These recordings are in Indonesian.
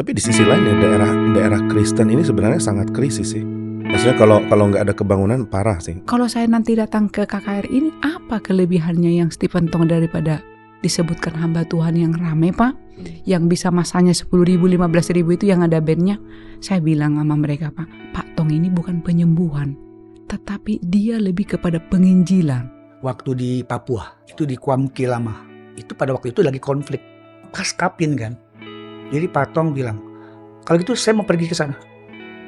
Tapi di sisi lain ya daerah daerah Kristen ini sebenarnya sangat krisis sih. Maksudnya kalau kalau nggak ada kebangunan parah sih. Kalau saya nanti datang ke KKR ini, apa kelebihannya yang Stephen Tong daripada disebutkan hamba Tuhan yang rame pak? Yang bisa masanya 10 ribu, 15 ribu itu yang ada bandnya. Saya bilang sama mereka pak, Pak Tong ini bukan penyembuhan. Tetapi dia lebih kepada penginjilan. Waktu di Papua, itu di Kuamki Lama. Itu pada waktu itu lagi konflik. Pas kapin kan. Jadi Pak Tong bilang, kalau gitu saya mau pergi ke sana.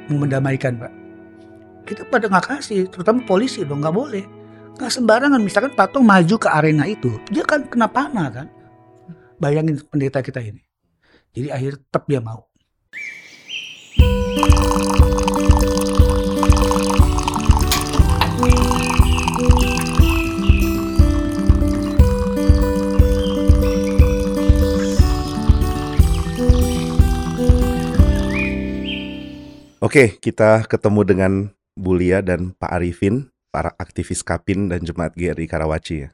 Mau mendamaikan Pak. Kita pada nggak kasih, terutama polisi dong, nggak boleh. Nggak sembarangan, misalkan Pak Tong maju ke arena itu, dia kan kena panah kan. Bayangin pendeta kita ini. Jadi akhir tetap dia mau. Oke, kita ketemu dengan Bulia dan Pak Arifin, para aktivis Kapin dan Jemaat GRI Karawaci ya.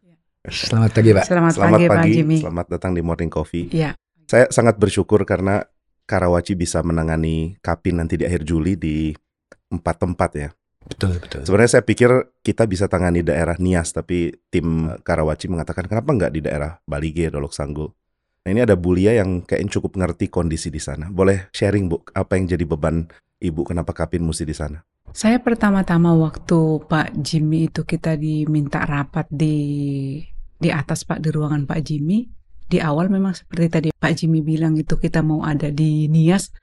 Selamat pagi Pak. Selamat, Selamat pagi, Pak pagi, Jimmy. selamat datang di Morning Coffee. Ya, Saya sangat bersyukur karena Karawaci bisa menangani Kapin nanti di akhir Juli di empat tempat ya. Betul, betul. Sebenarnya saya pikir kita bisa tangani daerah Nias, tapi tim Karawaci mengatakan kenapa nggak di daerah Balige, Dolok Sanggul. Nah ini ada Bulia yang kayaknya cukup ngerti kondisi di sana. Boleh sharing Bu, apa yang jadi beban Ibu kenapa Kapin mesti di sana? Saya pertama-tama waktu Pak Jimmy itu kita diminta rapat di di atas Pak di ruangan Pak Jimmy. Di awal memang seperti tadi Pak Jimmy bilang itu kita mau ada di Nias.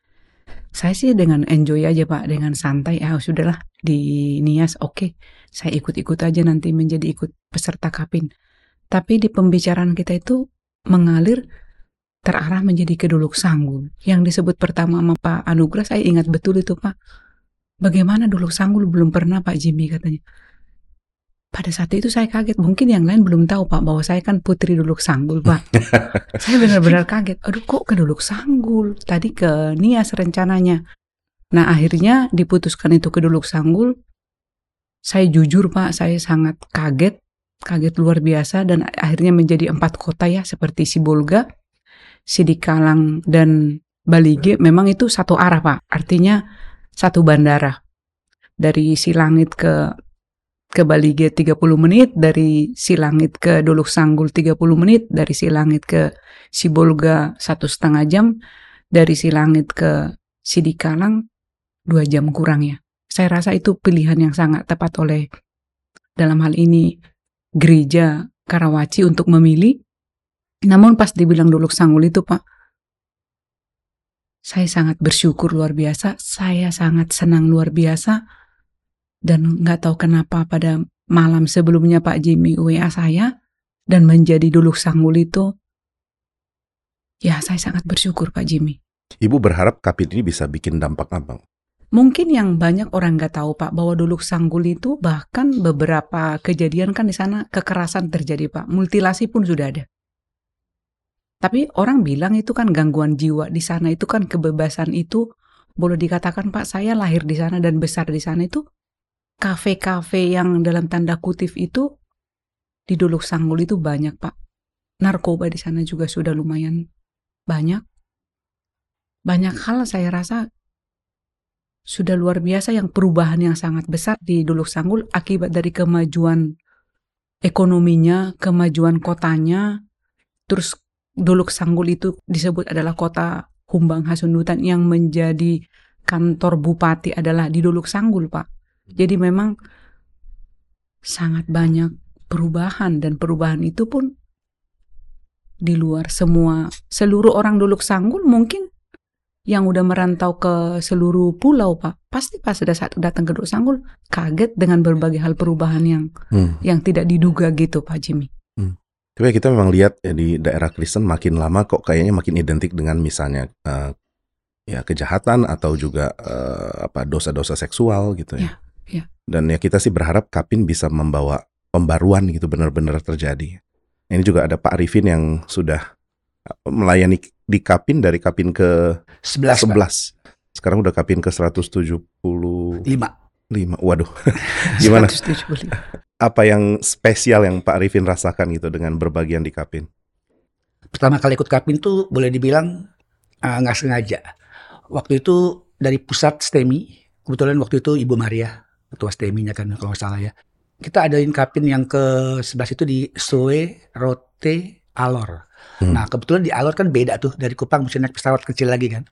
Saya sih dengan enjoy aja Pak, dengan santai. Ah sudahlah di Nias oke. Saya ikut-ikut aja nanti menjadi ikut peserta Kapin. Tapi di pembicaraan kita itu mengalir terarah menjadi keduluk sanggul. Yang disebut pertama sama Pak Anugrah, saya ingat betul itu Pak. Bagaimana dulu sanggul belum pernah Pak Jimmy katanya. Pada saat itu saya kaget, mungkin yang lain belum tahu Pak bahwa saya kan putri duluk sanggul Pak. saya benar-benar kaget, aduh kok ke duluk sanggul, tadi ke Nias rencananya. Nah akhirnya diputuskan itu ke duluk sanggul, saya jujur Pak, saya sangat kaget, kaget luar biasa dan akhirnya menjadi empat kota ya seperti Sibolga, Sidikalang dan Balige memang itu satu arah Pak, artinya satu bandara. Dari Silangit ke ke Balige 30 menit, dari Silangit ke Dolok Sanggul 30 menit, dari Silangit ke Sibolga satu setengah jam, dari Silangit ke Sidikalang dua jam kurang ya. Saya rasa itu pilihan yang sangat tepat oleh dalam hal ini gereja Karawaci untuk memilih. Namun pas dibilang Dolok Sanggul itu Pak, saya sangat bersyukur luar biasa, saya sangat senang luar biasa, dan nggak tahu kenapa pada malam sebelumnya Pak Jimmy WA saya, dan menjadi duluk sanggul itu, ya saya sangat bersyukur Pak Jimmy. Ibu berharap Kapin ini bisa bikin dampak apa? Mungkin yang banyak orang nggak tahu Pak bahwa duluk sanggul itu bahkan beberapa kejadian kan di sana kekerasan terjadi Pak, mutilasi pun sudah ada. Tapi orang bilang itu kan gangguan jiwa di sana itu kan kebebasan itu boleh dikatakan Pak saya lahir di sana dan besar di sana itu kafe-kafe yang dalam tanda kutip itu di Dolok Sanggul itu banyak Pak. Narkoba di sana juga sudah lumayan banyak. Banyak hal saya rasa sudah luar biasa yang perubahan yang sangat besar di Dolok Sanggul akibat dari kemajuan ekonominya, kemajuan kotanya, terus Dolok Sanggul itu disebut adalah kota Humbang Hasundutan yang menjadi kantor bupati adalah di Dolok Sanggul, Pak. Jadi memang sangat banyak perubahan dan perubahan itu pun di luar semua seluruh orang Dolok Sanggul mungkin yang udah merantau ke seluruh pulau, Pak. Pasti pas sudah saat datang ke Dolok Sanggul kaget dengan berbagai hal perubahan yang Hmm. yang tidak diduga gitu, Pak Jimmy. Tapi kita memang lihat ya, di daerah Kristen makin lama kok kayaknya makin identik dengan misalnya eh, ya kejahatan atau juga eh, apa dosa-dosa seksual gitu ya. Ya, ya. Dan ya kita sih berharap Kapin bisa membawa pembaruan gitu benar-benar terjadi. Ini juga ada Pak Arifin yang sudah melayani di Kapin dari Kapin ke 11, 11. Sekarang udah Kapin ke 175. 5. Waduh. Gimana? 175. Apa yang spesial yang Pak Arifin rasakan gitu dengan berbagian di Kapin? Pertama kali ikut kapin tuh boleh dibilang ah, nggak sengaja. waktu itu dari pusat STEMI, kebetulan waktu itu Ibu Maria, ketua STEMI-nya kan kalau nggak salah ya. Kita adain kapin yang ke sebelah itu di Soe Rote Alor. Hmm. Nah kebetulan di Alor kan beda tuh dari Kupang mesti naik pesawat kecil lagi kan.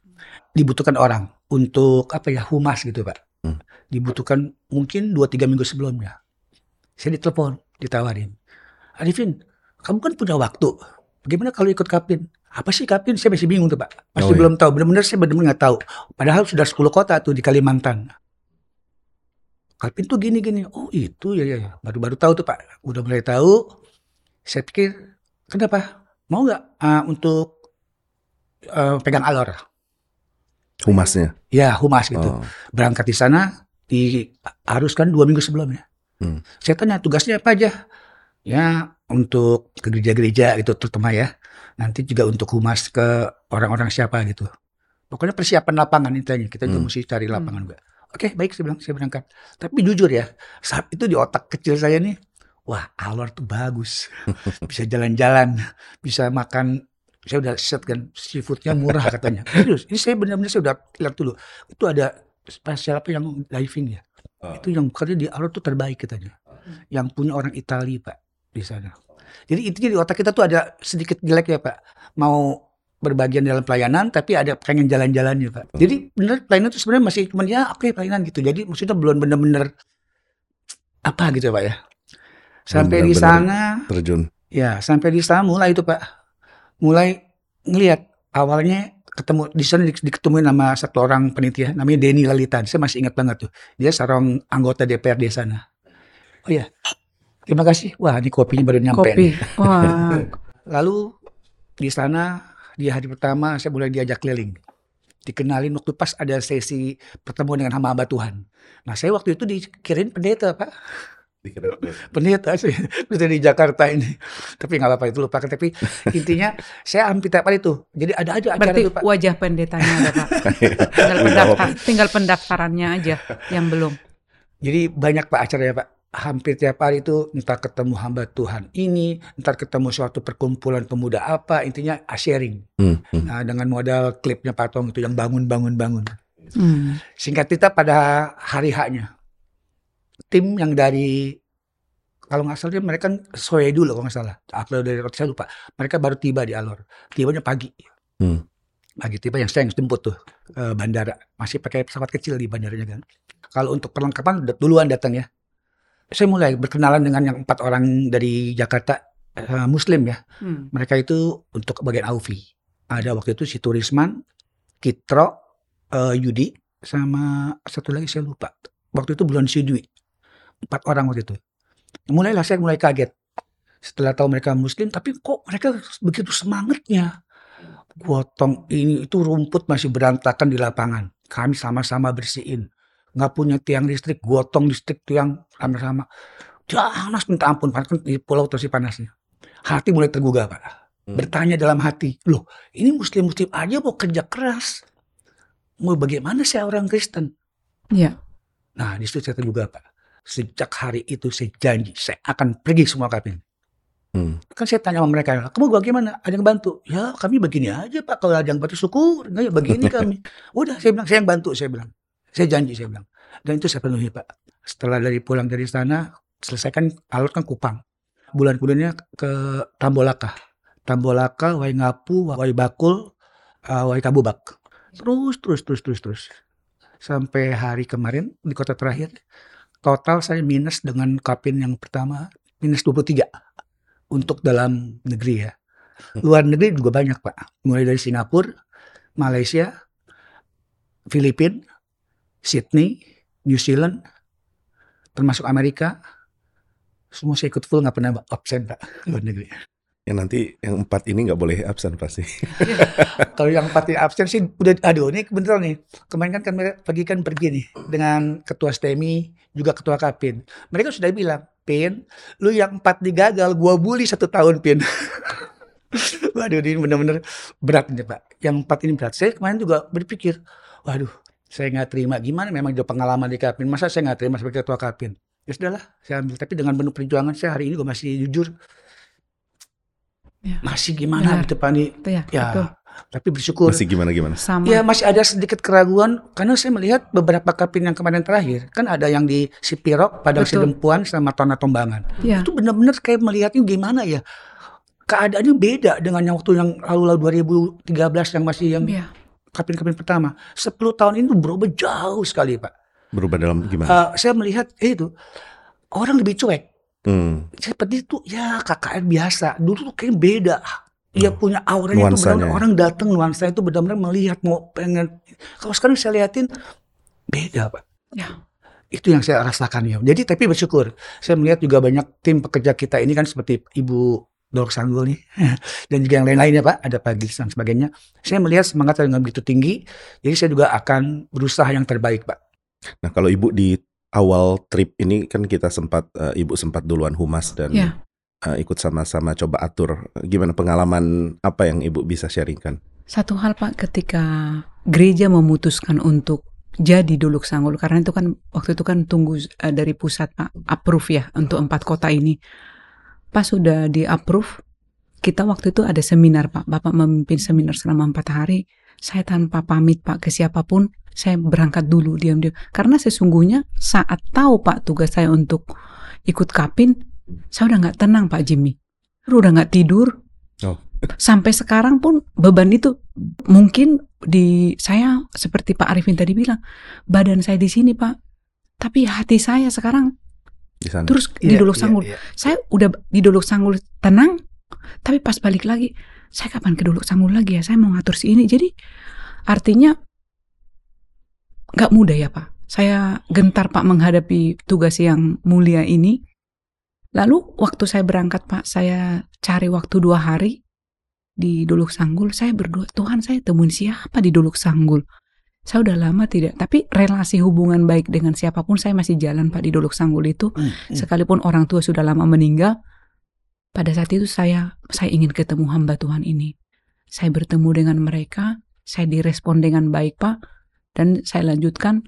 Dibutuhkan orang untuk apa ya humas gitu pak. Hmm. Dibutuhkan mungkin 2-3 minggu sebelumnya. Saya ditelepon, ditawarin. Arifin, kamu kan punya waktu. Bagaimana kalau ikut kapin? Apa sih kapin? Saya masih bingung tuh pak. Masih Oh, iya. belum tahu. Benar-benar saya benar-benar nggak tahu. Padahal sudah 10 kota tuh di Kalimantan. Kapin tuh gini-gini. Oh itu ya ya. ya. Baru-baru tahu tuh pak. Udah mulai tahu. Saya pikir kenapa? Mau nggak ah, untuk eh, pegang alor? Humasnya. Ya humas gitu. Oh. Berangkat di sana diharuskan dua minggu sebelumnya. Hmm. Saya tanya tugasnya apa aja? Ya untuk ke gereja-gereja gitu terutama ya. Nanti juga untuk humas ke orang-orang siapa gitu. Pokoknya persiapan lapangan intinya. Kita juga Hmm. mesti cari lapangan juga. Oke baik saya bilang saya berangkat. Tapi jujur ya saat itu di otak kecil saya nih. Wah alor tuh bagus. Bisa jalan-jalan. Bisa makan. Saya udah set kan seafoodnya murah katanya. Serius. Ini saya benar-benar saya udah lihat dulu. Itu ada spesial apa yang diving ya. Oh. Itu yang katanya di alor tuh terbaik katanya. Yang punya orang Italia pak di sana. Jadi intinya di otak kita tuh ada sedikit jelek ya pak. Mau berbagian dalam pelayanan tapi ada pengen jalan-jalannya pak. Hmm. Jadi bener pelayanan itu sebenarnya masih cuman ya oke pelayanan gitu. Jadi maksudnya belum bener-bener apa gitu ya pak ya. Sampai di bener-bener sana Terjun. Ya, sampai di sana mulai itu Pak. Mulai ngelihat awalnya ketemu di sana di- diketemuin sama satu orang penitia namanya Denny Lalitan. Saya masih ingat banget tuh. Dia seorang anggota DPRD sana. Oh ya. Terima kasih. Wah, ini kopinya baru nyampe. Kopi. nih. Wah, Lalu di sana di hari pertama saya mulai diajak keliling. Dikenalin waktu pas ada sesi pertemuan dengan hamba-hamba Tuhan. Nah, saya waktu itu dikirim pendeta, Pak pendeta sih di Jakarta ini. Tapi nggak apa-apa itu lupakan tapi intinya saya hampir tiap hari itu jadi ada aja acara berarti itu pak wajah pendetanya ada Pak. Tinggal, pendaftar, tinggal pendaftarannya aja yang belum. jadi banyak pak acara ya pak. Hampir tiap hari itu entar ketemu hamba Tuhan ini entar ketemu suatu perkumpulan pemuda apa intinya sharing. Hmm, hmm. Nah, dengan modal klipnya Pak Tong itu yang bangun bangun bangun. Hmm. singkat cerita pada hari haknya tim yang dari kalau nggak salah dia mereka kan soe dulu kalau nggak salah atau dari saya lupa mereka baru tiba di Alor tibanya pagi Hmm. pagi tiba yang saya yang jemput tuh ke bandara masih pakai pesawat kecil di bandaranya kan kalau untuk perlengkapan duluan datang ya saya mulai berkenalan dengan yang empat orang dari Jakarta eh, Muslim ya Hmm. mereka itu untuk bagian Aufi. Ada waktu itu si Turisman, Kitro, eh, Yudi, sama satu lagi saya lupa. Waktu itu bulan Sidwi. Empat orang waktu itu. Mulailah saya mulai kaget. Setelah tahu mereka Muslim, tapi kok mereka begitu semangatnya. Gotong ini itu rumput masih berantakan di lapangan. Kami sama-sama bersihin. Nggak punya tiang listrik, gotong listrik tiang sama-sama. Panas minta ampun, panas kan di pulau terus panasnya. Hati mulai tergugah Pak Hmm. bertanya dalam hati, loh ini muslim-muslim aja mau kerja keras. Mau bagaimana saya orang Kristen? Iya. Nah di situ saya tergugah Pak. Sejak hari itu saya janji, saya akan pergi semua kapin. Hmm. Kan saya tanya sama mereka, kamu bagaimana? Ada yang bantu? Ya kami begini aja Pak, kalau ada yang bantu syukur. Enggak ya begini kami. Udah saya bilang, saya yang bantu, saya bilang. Saya janji, saya bilang. Dan itu saya penuhi Pak. Setelah dari pulang dari sana, selesaikan alur kan Kupang. Bulan kemudiannya ke Tambolaka. Tambolaka, Wai Ngapu, Wai Bakul, uh, Wai Kabubak. Terus, terus, terus, terus, terus. Sampai hari kemarin di kota terakhir, total saya minus dengan kapin yang pertama, minus 23 untuk dalam negeri ya. Luar negeri juga banyak Pak. Mulai dari Singapura, Malaysia, Filipina, Sydney, New Zealand, termasuk Amerika. Semua saya ikut full nggak pernah absen Pak luar negeri. Yang nanti yang empat ini nggak boleh absen pasti. Kalau yang pasti absen sih udah aduh ini beneran nih. Kemarin kan kami pagi kan pergi nih dengan ketua STEMI juga ketua Kapin. Mereka sudah bilang, Pin, lu yang empat digagal, gua bully satu tahun Pin. waduh ini bener-bener berat nih Pak. Yang empat ini berat. Saya kemarin juga berpikir, waduh saya nggak terima gimana memang ada pengalaman di Kapin. Masa saya nggak terima sebagai ketua Kapin? Ya sudahlah, saya ambil. Tapi dengan penuh perjuangan saya hari ini gue masih jujur. Ya. Masih gimana Benar. nih Itu ya, Ya, itu. Tapi bersyukur. Masih gimana-gimana? Sama. Ya masih ada sedikit keraguan karena saya melihat beberapa kapin yang kemarin terakhir kan ada yang di Sipirok, Padang Betul. Sidempuan sama Tona Tombangan. Ya. Itu benar-benar kayak melihatnya gimana ya? Keadaannya beda dengan yang waktu yang lalu-lalu 2013 yang masih yang Ya. kapin-kapin pertama. 10 tahun ini berubah jauh sekali, Pak. Berubah dalam gimana? Eh, saya melihat eh, itu orang lebih cuek. Hmm. Seperti itu ya KKN biasa. Dulu tuh kayak beda. Dia Hmm. punya auranya itu Nuansanya benar ya. orang datang nuansa itu benar-benar melihat mau pengen. Kalau sekarang saya liatin beda, Pak. Ya. Itu yang saya rasakan ya. Jadi tapi bersyukur. Saya melihat juga banyak tim pekerja kita ini kan seperti Ibu Dorok Sanggul nih dan juga yang lain-lainnya Pak, ada Pak Gis dan sebagainya. Saya melihat semangat dengan begitu tinggi. Jadi saya juga akan berusaha yang terbaik, Pak. Nah, kalau Ibu di awal trip ini kan kita sempat eh, Ibu sempat duluan humas dan Ya. eh, ikut sama-sama coba atur gimana pengalaman apa yang Ibu bisa sharingkan? Satu hal Pak, ketika gereja memutuskan untuk jadi Duluk Sanggul, karena itu kan waktu itu kan tunggu eh, dari pusat Pak approve ya untuk empat kota ini. Pas sudah di approve, kita waktu itu ada seminar Pak, Bapak memimpin seminar selama empat hari. Saya tanpa pamit Pak ke siapa pun, saya berangkat dulu diam-diam. Karena sesungguhnya saat tahu Pak tugas saya untuk ikut kapin, saya udah nggak tenang Pak Jimmy. Udah nggak tidur, Oh. sampai sekarang pun beban itu mungkin di saya seperti Pak Arifin tadi bilang badan saya di sini Pak tapi hati saya sekarang di sana. terus di Iya, Dolok iya, Sanggul iya. saya udah di Dolok Sanggul tenang tapi pas balik lagi saya kapan ke Dolok Sanggul lagi ya saya mau ngatur si ini jadi artinya nggak mudah ya Pak. Saya gentar Pak menghadapi tugas yang mulia ini. Lalu waktu saya berangkat Pak saya cari waktu dua hari di Dolok Sanggul. Saya berdoa Tuhan saya temuin siapa di Dolok Sanggul? Saya udah lama tidak tapi relasi hubungan baik dengan siapa pun saya masih jalan Pak di Dolok Sanggul itu. Hmm, hmm. sekalipun orang tua sudah lama meninggal pada saat itu saya saya ingin ketemu hamba Tuhan ini. Saya bertemu dengan mereka saya direspon dengan baik Pak dan saya lanjutkan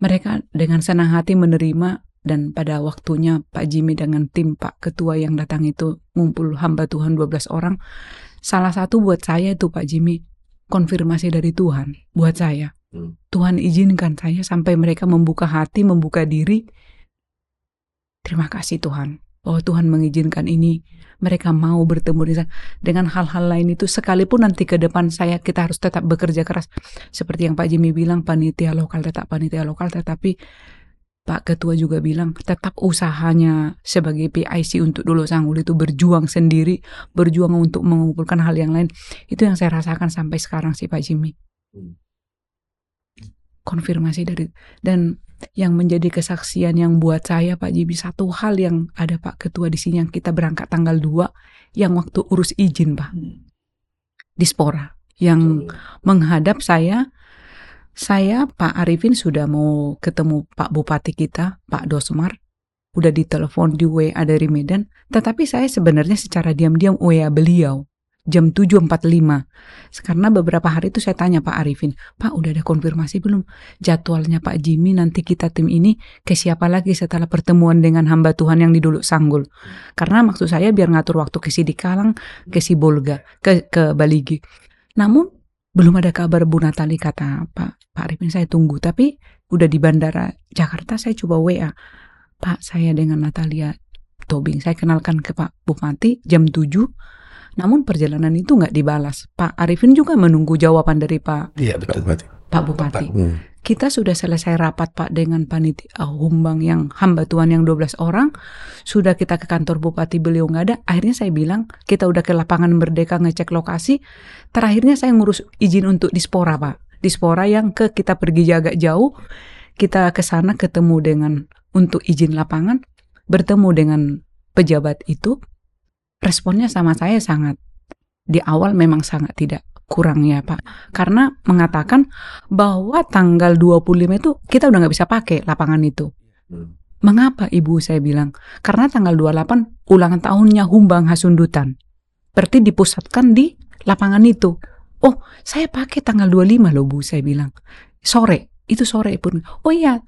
mereka dengan senang hati menerima dan pada waktunya Pak Jimmy dengan tim Pak Ketua yang datang itu ngumpul hamba Tuhan 12 orang. Salah satu buat saya itu Pak Jimmy konfirmasi dari Tuhan buat saya. Hmm. Tuhan izinkan saya sampai mereka membuka hati membuka diri. Terima kasih Tuhan bahwa Tuhan mengizinkan ini mereka mau bertemu di sana. dengan hal-hal lain itu sekalipun nanti ke depan saya kita harus tetap bekerja keras seperti yang Pak Jimmy bilang panitia lokal tetap panitia lokal tetapi Pak Ketua juga bilang tetap usahanya sebagai PIC untuk dulu Sanggul itu berjuang sendiri, berjuang untuk mengumpulkan hal yang lain. Itu yang saya rasakan sampai sekarang sih Pak Jimmy. Hmm. Konfirmasi dari dan yang menjadi kesaksian yang buat saya Pak Jimmy satu hal yang ada Pak Ketua di sini yang kita berangkat tanggal 2 yang waktu urus izin Pak. Dispora yang menghadap saya saya Pak Arifin sudah mau ketemu Pak Bupati kita Pak Dosmar. Udah ditelepon di WA dari Medan. Tetapi saya sebenarnya secara diam-diam WA beliau jam 7.45 karena beberapa hari itu saya tanya Pak Arifin Pak udah ada konfirmasi belum? Jadwalnya Pak Jimmy nanti kita tim ini ke siapa lagi setelah pertemuan dengan hamba Tuhan yang di Dulu Sanggul? Karena maksud saya biar ngatur waktu ke Sidikalang ke Sibolga ke ke Baligi. Namun belum ada kabar Bu Natali kata Pak Pak Arifin saya tunggu. Tapi udah di bandara Jakarta saya coba WA Pak saya dengan Natalia Tobing saya kenalkan ke Pak Bupati jam 7 namun perjalanan itu nggak dibalas Pak Arifin juga menunggu jawaban dari Pak Iya Pak betul. Bupati. Pak Bupati Hmm. kita sudah selesai rapat Pak dengan panitia Humbang yang hamba Tuhan yang 12 orang. Sudah kita ke kantor Bupati beliau nggak ada. Akhirnya saya bilang kita udah ke lapangan Merdeka ngecek lokasi. Terakhirnya saya ngurus izin untuk dispora Pak. Dispora yang ke kita pergi agak jauh. Kita ke sana ketemu dengan untuk izin lapangan. Bertemu dengan pejabat itu. Responnya sama saya sangat di awal memang sangat tidak kurang ya Pak. Karena mengatakan bahwa tanggal 25 itu kita udah nggak bisa pakai lapangan itu. Hmm. Mengapa ibu saya bilang? Karena tanggal 28 ulangan tahunnya Humbang Hasundutan. Berarti dipusatkan di lapangan itu. Oh, saya pakai tanggal 25 loh Bu, saya bilang. Sore, itu sore pun. Oh iya,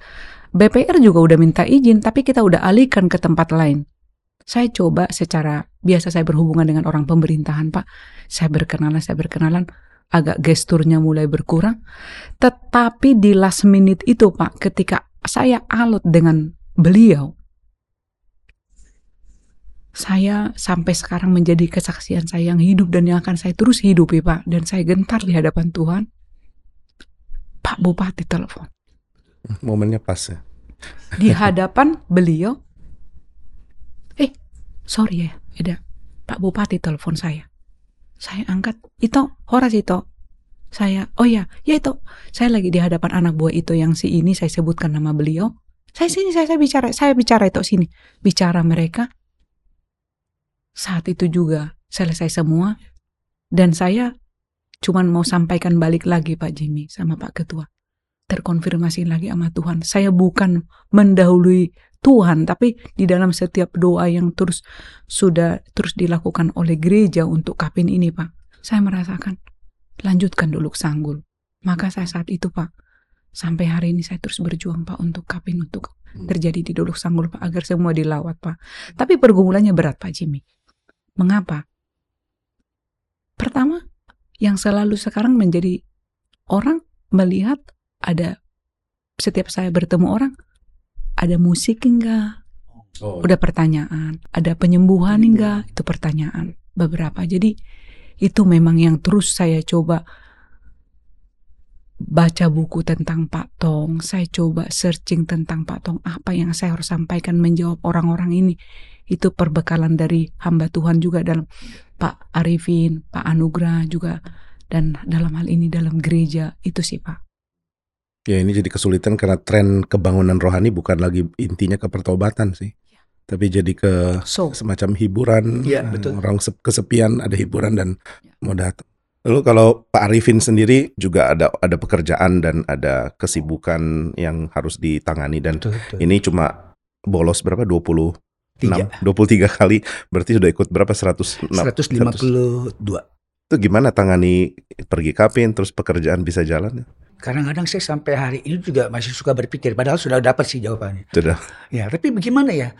BPR juga udah minta izin, tapi kita udah alihkan ke tempat lain. Saya coba secara biasa saya berhubungan dengan orang pemerintahan, Pak. Saya berkenalan, saya berkenalan, agak gesturnya mulai berkurang. Tetapi di last minute itu, Pak, ketika saya alot dengan beliau, saya sampai sekarang menjadi kesaksian saya yang hidup dan yang akan saya terus hidupi, Pak. Dan saya gentar di hadapan Tuhan. Pak Bupati telepon. Momennya pas ya. Di hadapan beliau, sorry ya, ada Pak Bupati telepon saya. Saya angkat, itu, Horas itu. Saya, oh ya, ya itu. Saya lagi di hadapan anak buah itu yang si ini, saya sebutkan nama beliau. Saya sini, saya, saya bicara, saya bicara itu sini. Bicara mereka. Saat itu juga selesai semua. Dan saya cuman mau sampaikan balik lagi Pak Jimmy sama Pak Ketua. Terkonfirmasi lagi sama Tuhan. Saya bukan mendahului Tuhan, tapi di dalam setiap doa yang terus sudah terus dilakukan oleh gereja untuk kapin ini, Pak. Saya merasakan lanjutkan dulu sanggul. Maka saya saat itu, Pak, sampai hari ini saya terus berjuang, Pak, untuk kapin untuk terjadi di Dolok Sanggul, Pak, agar semua dilawat, Pak. Tapi pergumulannya berat, Pak Jimmy. Mengapa? Pertama, yang selalu sekarang menjadi orang melihat ada setiap saya bertemu orang ada musik enggak? Oh, udah pertanyaan. Ada penyembuhan enggak? Itu pertanyaan beberapa. Jadi itu memang yang terus saya coba baca buku tentang Pak Tong. Saya coba searching tentang Pak Tong. Apa yang saya harus sampaikan menjawab orang-orang ini? Itu perbekalan dari hamba Tuhan juga dalam Pak Arifin Pak Anugrah juga dan dalam hal ini dalam gereja. Itu sih Pak Ya ini jadi kesulitan karena tren kebangunan rohani bukan lagi intinya ke pertobatan sih. Tapi jadi ke so semacam hiburan. Eh, betul. Orang sep- kesepian ada hiburan dan mau datang. Lalu kalau Pak Arifin sendiri juga ada ada pekerjaan dan ada kesibukan yang harus ditangani dan Betul, betul. ini cuma bolos berapa 26 Tiga. 23 kali berarti sudah ikut berapa 100 152. itu gimana tangani pergi kapin terus pekerjaan bisa jalan Kadang-kadang saya sampai hari ini juga masih suka berpikir, padahal sudah dapat sih jawabannya. sudah Ya, tapi bagaimana ya?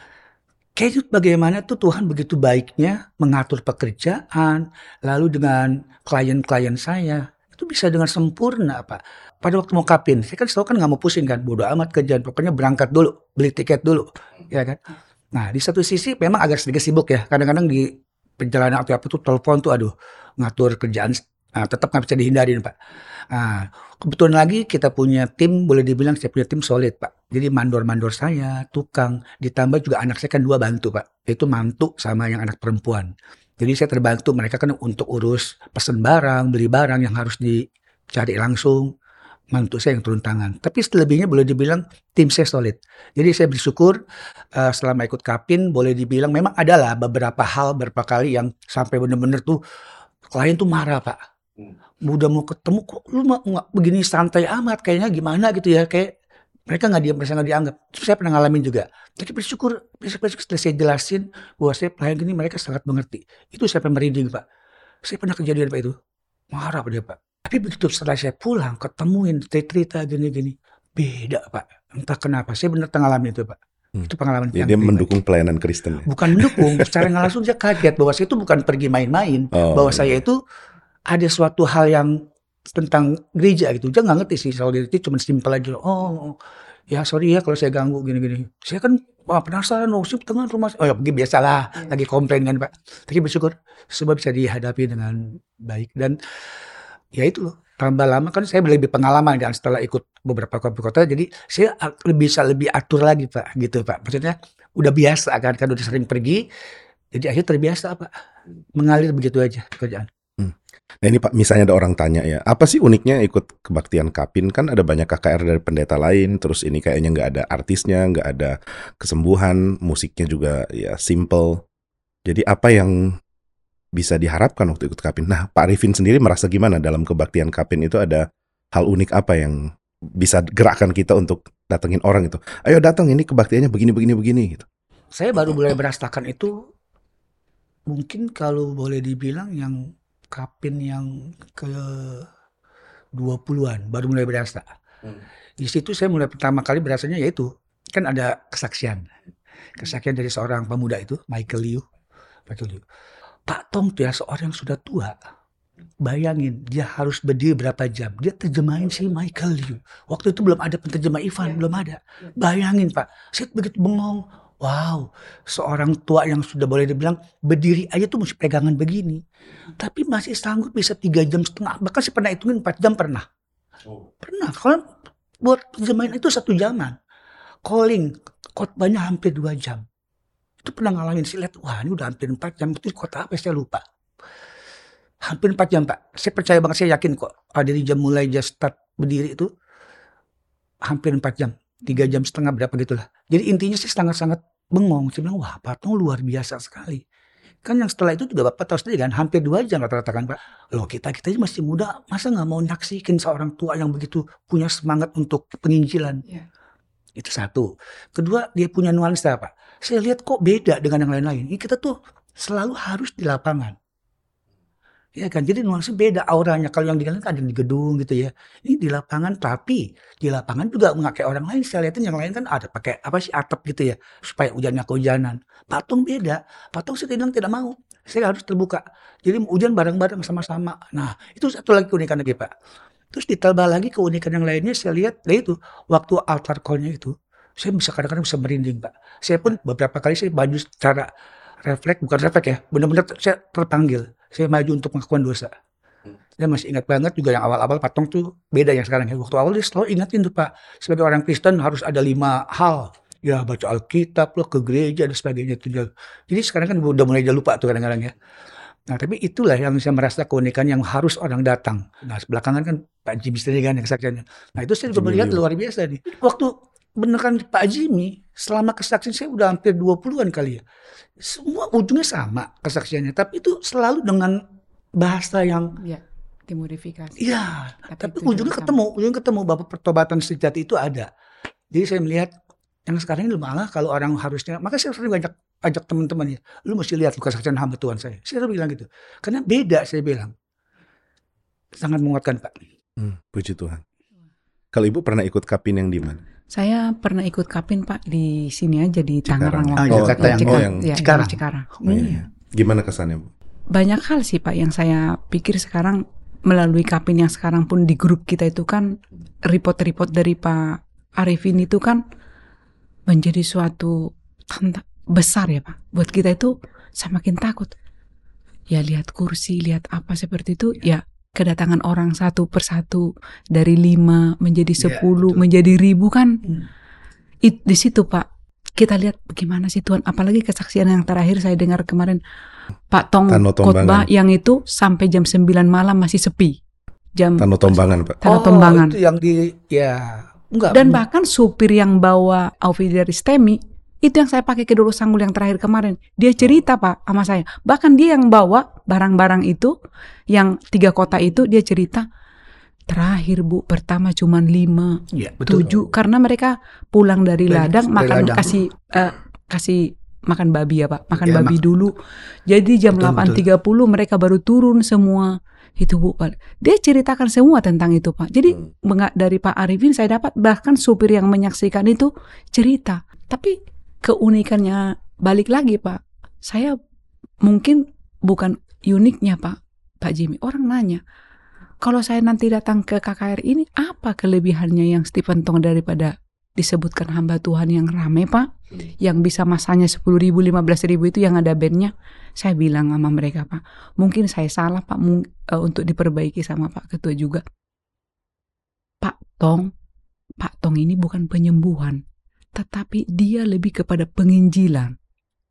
Kayaknya bagaimana tuh Tuhan begitu baiknya mengatur pekerjaan, lalu dengan klien-klien saya, itu bisa dengan sempurna Pak. Pada waktu mau kapin, saya kan selalu kan nggak mau pusing kan, bodo amat kerjaan, pokoknya berangkat dulu, beli tiket dulu, ya kan. Nah di satu sisi memang agak sedikit sibuk ya, kadang-kadang di perjalanan atau apa tuh telepon tuh aduh ngatur kerjaan nah, tetap nggak bisa dihindarin Pak. Nah, kebetulan lagi kita punya tim, boleh dibilang saya punya tim solid Pak. Jadi mandor-mandor saya, tukang, ditambah juga anak saya kan dua bantu Pak. Itu mantu sama yang anak perempuan. Jadi saya terbantu mereka kan untuk urus pesen barang, beli barang yang harus dicari langsung. Mantu saya yang turun tangan. Tapi selebihnya boleh dibilang tim saya solid. Jadi saya bersyukur eh, selama ikut kapin boleh dibilang memang adalah beberapa hal beberapa kali yang sampai bener-bener tuh klien tuh marah Pak udah mau ketemu kok lu nggak begini santai amat kayaknya gimana gitu ya kayak mereka nggak diam merasa nggak dianggap. Terus saya pernah ngalamin juga. Tapi bersyukur besok-besok setelah saya jelasin bahwa saya pelayan gini mereka sangat mengerti. Itu saya merinding pak? Saya pernah kejadian pak itu. Marah pak dia pak. Tapi begitu setelah saya pulang ketemuin cerita gini-gini beda pak. Entah kenapa saya benar ngalamin itu pak. Hmm. itu pengalaman jadi yang dia mendukung pelayanan Kristen ya? bukan mendukung secara nggak langsung dia kaget bahwa saya itu bukan pergi main-main. Oh, bahwa iya. saya itu ada suatu hal yang tentang gereja gitu. Dia nggak ngerti sih soal itu cuma simpel aja. Oh, ya sorry ya kalau saya ganggu gini-gini. Saya kan wah, penasaran oh, tengah rumah. Oh ya pergi biasalah lagi komplain kan Pak. Tapi bersyukur semua bisa dihadapi dengan baik dan ya itu loh. Tambah lama kan saya lebih pengalaman kan setelah ikut beberapa kota-kota jadi saya lebih bisa lebih atur lagi Pak gitu Pak. Maksudnya udah biasa kan kan udah sering pergi jadi akhirnya terbiasa Pak mengalir begitu aja kerjaan. Nah ini Pak, misalnya ada orang tanya ya, apa sih uniknya ikut kebaktian Kapin? Kan ada banyak KKR dari pendeta lain, terus ini kayaknya nggak ada artisnya, nggak ada kesembuhan, musiknya juga ya simple. Jadi apa yang bisa diharapkan waktu ikut Kapin? Nah Pak Arifin sendiri merasa gimana dalam kebaktian Kapin itu ada hal unik apa yang bisa gerakkan kita untuk datengin orang itu? Ayo datang ini kebaktiannya begini begini begini gitu. Saya baru mulai merasakan itu mungkin kalau boleh dibilang yang kapin yang ke 20-an baru mulai berasa. Hmm. Di situ saya mulai pertama kali berasanya yaitu kan ada kesaksian. Kesaksian dari seorang pemuda itu, Michael Liu. Michael Liu. Pak Tong tuh ya seorang yang sudah tua. Bayangin dia harus berdiri berapa jam. Dia terjemahin si Michael Liu. Waktu itu belum ada penterjemah Ivan, belum ada. Bayangin Pak, saya begitu bengong. Wow, seorang tua yang sudah boleh dibilang berdiri aja tuh mesti pegangan begini. Tapi masih sanggup bisa tiga jam setengah. Bahkan saya pernah hitungin empat jam pernah. Pernah. Kalau buat terjemahin itu satu jaman. Calling, khotbahnya hampir dua jam. Itu pernah ngalamin. Saya lihat, wah ini udah hampir empat jam. Itu kota apa saya lupa. Hampir empat jam Pak. Saya percaya banget, saya yakin kok. Ada di jam mulai just start berdiri itu. Hampir empat jam. Tiga jam setengah berapa gitu lah. Jadi intinya sih sangat-sangat bengong. Saya bilang, wah Pak Tong luar biasa sekali. Kan yang setelah itu juga Bapak tahu sendiri kan, hampir dua jam rata-rata kan Pak. Loh kita, kita ini masih muda, masa nggak mau nyaksikin seorang tua yang begitu punya semangat untuk penginjilan. Iya. Itu satu. Kedua, dia punya nuansa Pak. Saya lihat kok beda dengan yang lain-lain. Ini kita tuh selalu harus di lapangan. Ya kan, jadi nuansa beda auranya. Kalau yang di kan ada di gedung gitu ya. Ini di lapangan, tapi di lapangan juga memakai orang lain. Saya lihatin yang lain kan ada pakai apa sih atap gitu ya, supaya hujannya kehujanan. Patung beda. Patung saya bilang tidak mau. Saya harus terbuka. Jadi hujan bareng-bareng sama-sama. Nah, itu satu lagi keunikan lagi Pak. Terus ditambah lagi keunikan yang lainnya saya lihat, nah itu waktu altar call-nya itu, saya bisa kadang-kadang bisa merinding Pak. Saya pun beberapa kali saya maju secara refleks, bukan refleks ya, benar-benar saya terpanggil. Saya maju untuk melakukan dosa. Saya masih ingat banget juga yang awal-awal patung tuh beda yang sekarang ya. Waktu awal dia selalu ingatin tuh Pak, sebagai orang Kristen harus ada lima hal. Ya baca Alkitab loh, ke gereja dan sebagainya itu. Jadi sekarang kan udah mulai lupa tuh kadang-kadang ya. Nah tapi itulah yang saya merasa keunikan yang harus orang datang. Nah belakangan kan Pak Jimmy kan yang kesaksiannya. Nah itu saya juga melihat luar biasa nih. Waktu beneran Pak Jimmy selama kesaksian saya udah hampir 20-an kali ya. Semua ujungnya sama kesaksiannya. Tapi itu selalu dengan bahasa yang Ya, dimodifikasi. Iya, Tapi tapi itu ujungnya ketemu, ujungnya ketemu bahwa pertobatan sejati itu ada. Jadi saya melihat yang sekarang ini malah kalau orang harusnya, maka saya sering ajak ajak teman-teman ya, lu mesti lihat kesaksian hamba Tuhan saya. Saya selalu bilang gitu, karena beda saya bilang, sangat menguatkan Pak. Hmm, puji Tuhan. Kalau ibu pernah ikut kapin yang di mana? Saya pernah ikut kapin Pak di sini aja di Cikarang. Tangerang. Ah, waktu- Jakarta yang- Cikar- oh, yang ya, Cikarang. Cikarang. Oh, iya, Iya. iya. Gimana kesannya bu? Banyak hal sih Pak yang saya pikir sekarang melalui kapin yang sekarang pun di grup kita itu kan report-report dari Pak Arifin itu kan menjadi suatu tanta- besar ya Pak. Buat kita itu semakin takut. Ya lihat kursi, lihat apa seperti itu, ya kedatangan orang satu persatu dari lima menjadi Ya, sepuluh, betul. menjadi ribu kan Hmm. It- di situ Pak kita lihat bagaimana sih Tuhan apalagi kesaksian yang terakhir saya dengar kemarin Pak Tong Tano khotbah yang itu sampai jam 9 malam masih sepi jam Tano Tombangan pak. Tanah Oh, Tombangan itu yang di, ya, enggak. dan bahkan supir yang bawa Auxiliaris Temi itu yang saya pakai ke dulu sanggul yang terakhir kemarin. Dia cerita Pak sama saya. Bahkan dia yang bawa barang-barang itu yang tiga kota itu dia cerita terakhir Bu pertama cuman lima ya, betul. tujuh. Karena mereka pulang dari ladang dari makan ladang. kasih eh, kasih makan babi ya pak. Makan Ya, babi mak- dulu. Jadi jam Betul, 8.30 mereka baru turun semua. Itu bu Pak. dia ceritakan semua tentang itu pak. Jadi Hmm. dari Pak Arifin saya dapat bahkan supir yang menyaksikan itu cerita. Tapi keunikannya. Balik lagi pak. Saya mungkin bukan uniknya pak. Pak Jimmy orang nanya kalau saya nanti datang ke KKR ini apa kelebihannya yang Stephen Tong daripada disebutkan hamba Tuhan yang rame pak? Yang bisa masanya 10 ribu 15 ribu itu yang ada bandnya? Saya bilang sama mereka pak mungkin saya salah pak. Mung- eh, untuk diperbaiki sama Pak Ketua juga. Pak Tong Pak Tong ini bukan penyembuhan tetapi dia lebih kepada penginjilan.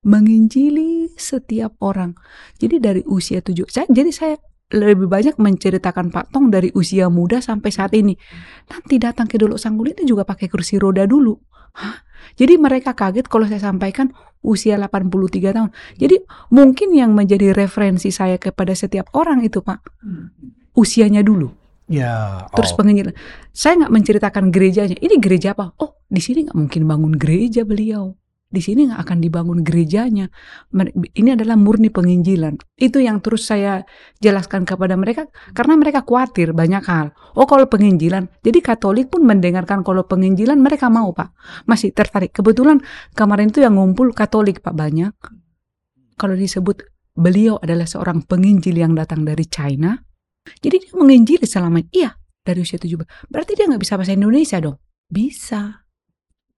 Menginjili setiap orang. Jadi dari usia tujuh saya jadi saya lebih banyak menceritakan Pak Tong dari usia muda sampai saat ini. Nanti datang ke Dolok Sanggul itu juga pakai kursi roda dulu. Hah? jadi mereka kaget kalau saya sampaikan usia 83 tahun. Jadi mungkin yang menjadi referensi saya kepada setiap orang itu Pak. Usianya dulu Ya, terus oh, penginjilan saya nggak menceritakan gerejanya ini gereja apa oh di sini nggak mungkin bangun gereja beliau di sini nggak akan dibangun gerejanya. Ini adalah murni penginjilan. Itu yang terus saya jelaskan kepada mereka karena mereka khawatir banyak hal. Oh kalau penginjilan, jadi Katolik pun mendengarkan kalau penginjilan mereka mau pak, masih tertarik. Kebetulan kemarin itu yang ngumpul Katolik pak banyak. Kalau disebut beliau adalah seorang penginjil yang datang dari China, jadi dia menginjili selama iya dari usia 17. Berarti dia nggak bisa bahasa Indonesia dong? Bisa.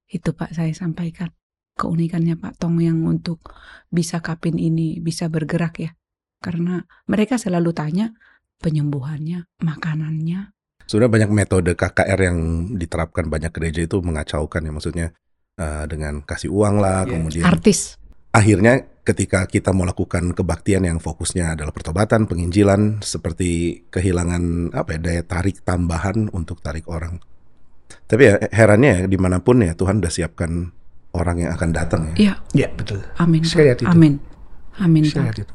Itu Pak saya sampaikan. Keunikannya Pak Tong yang untuk bisa kapin ini bisa bergerak ya. Karena mereka selalu tanya penyembuhannya, makanannya. Sudah banyak metode KKR yang diterapkan banyak gereja itu mengacaukan ya maksudnya eh, dengan kasih uang lah, Iya. kemudian Artis. Akhirnya ketika kita mau lakukan kebaktian yang fokusnya adalah pertobatan, penginjilan, seperti kehilangan apa ya, daya tarik tambahan untuk tarik orang. Tapi ya herannya ya di mana pun ya Tuhan udah siapkan orang yang akan datang ya. Iya, Ya betul. amin. Saya lihat itu. Amin. Amin Saya lihat itu.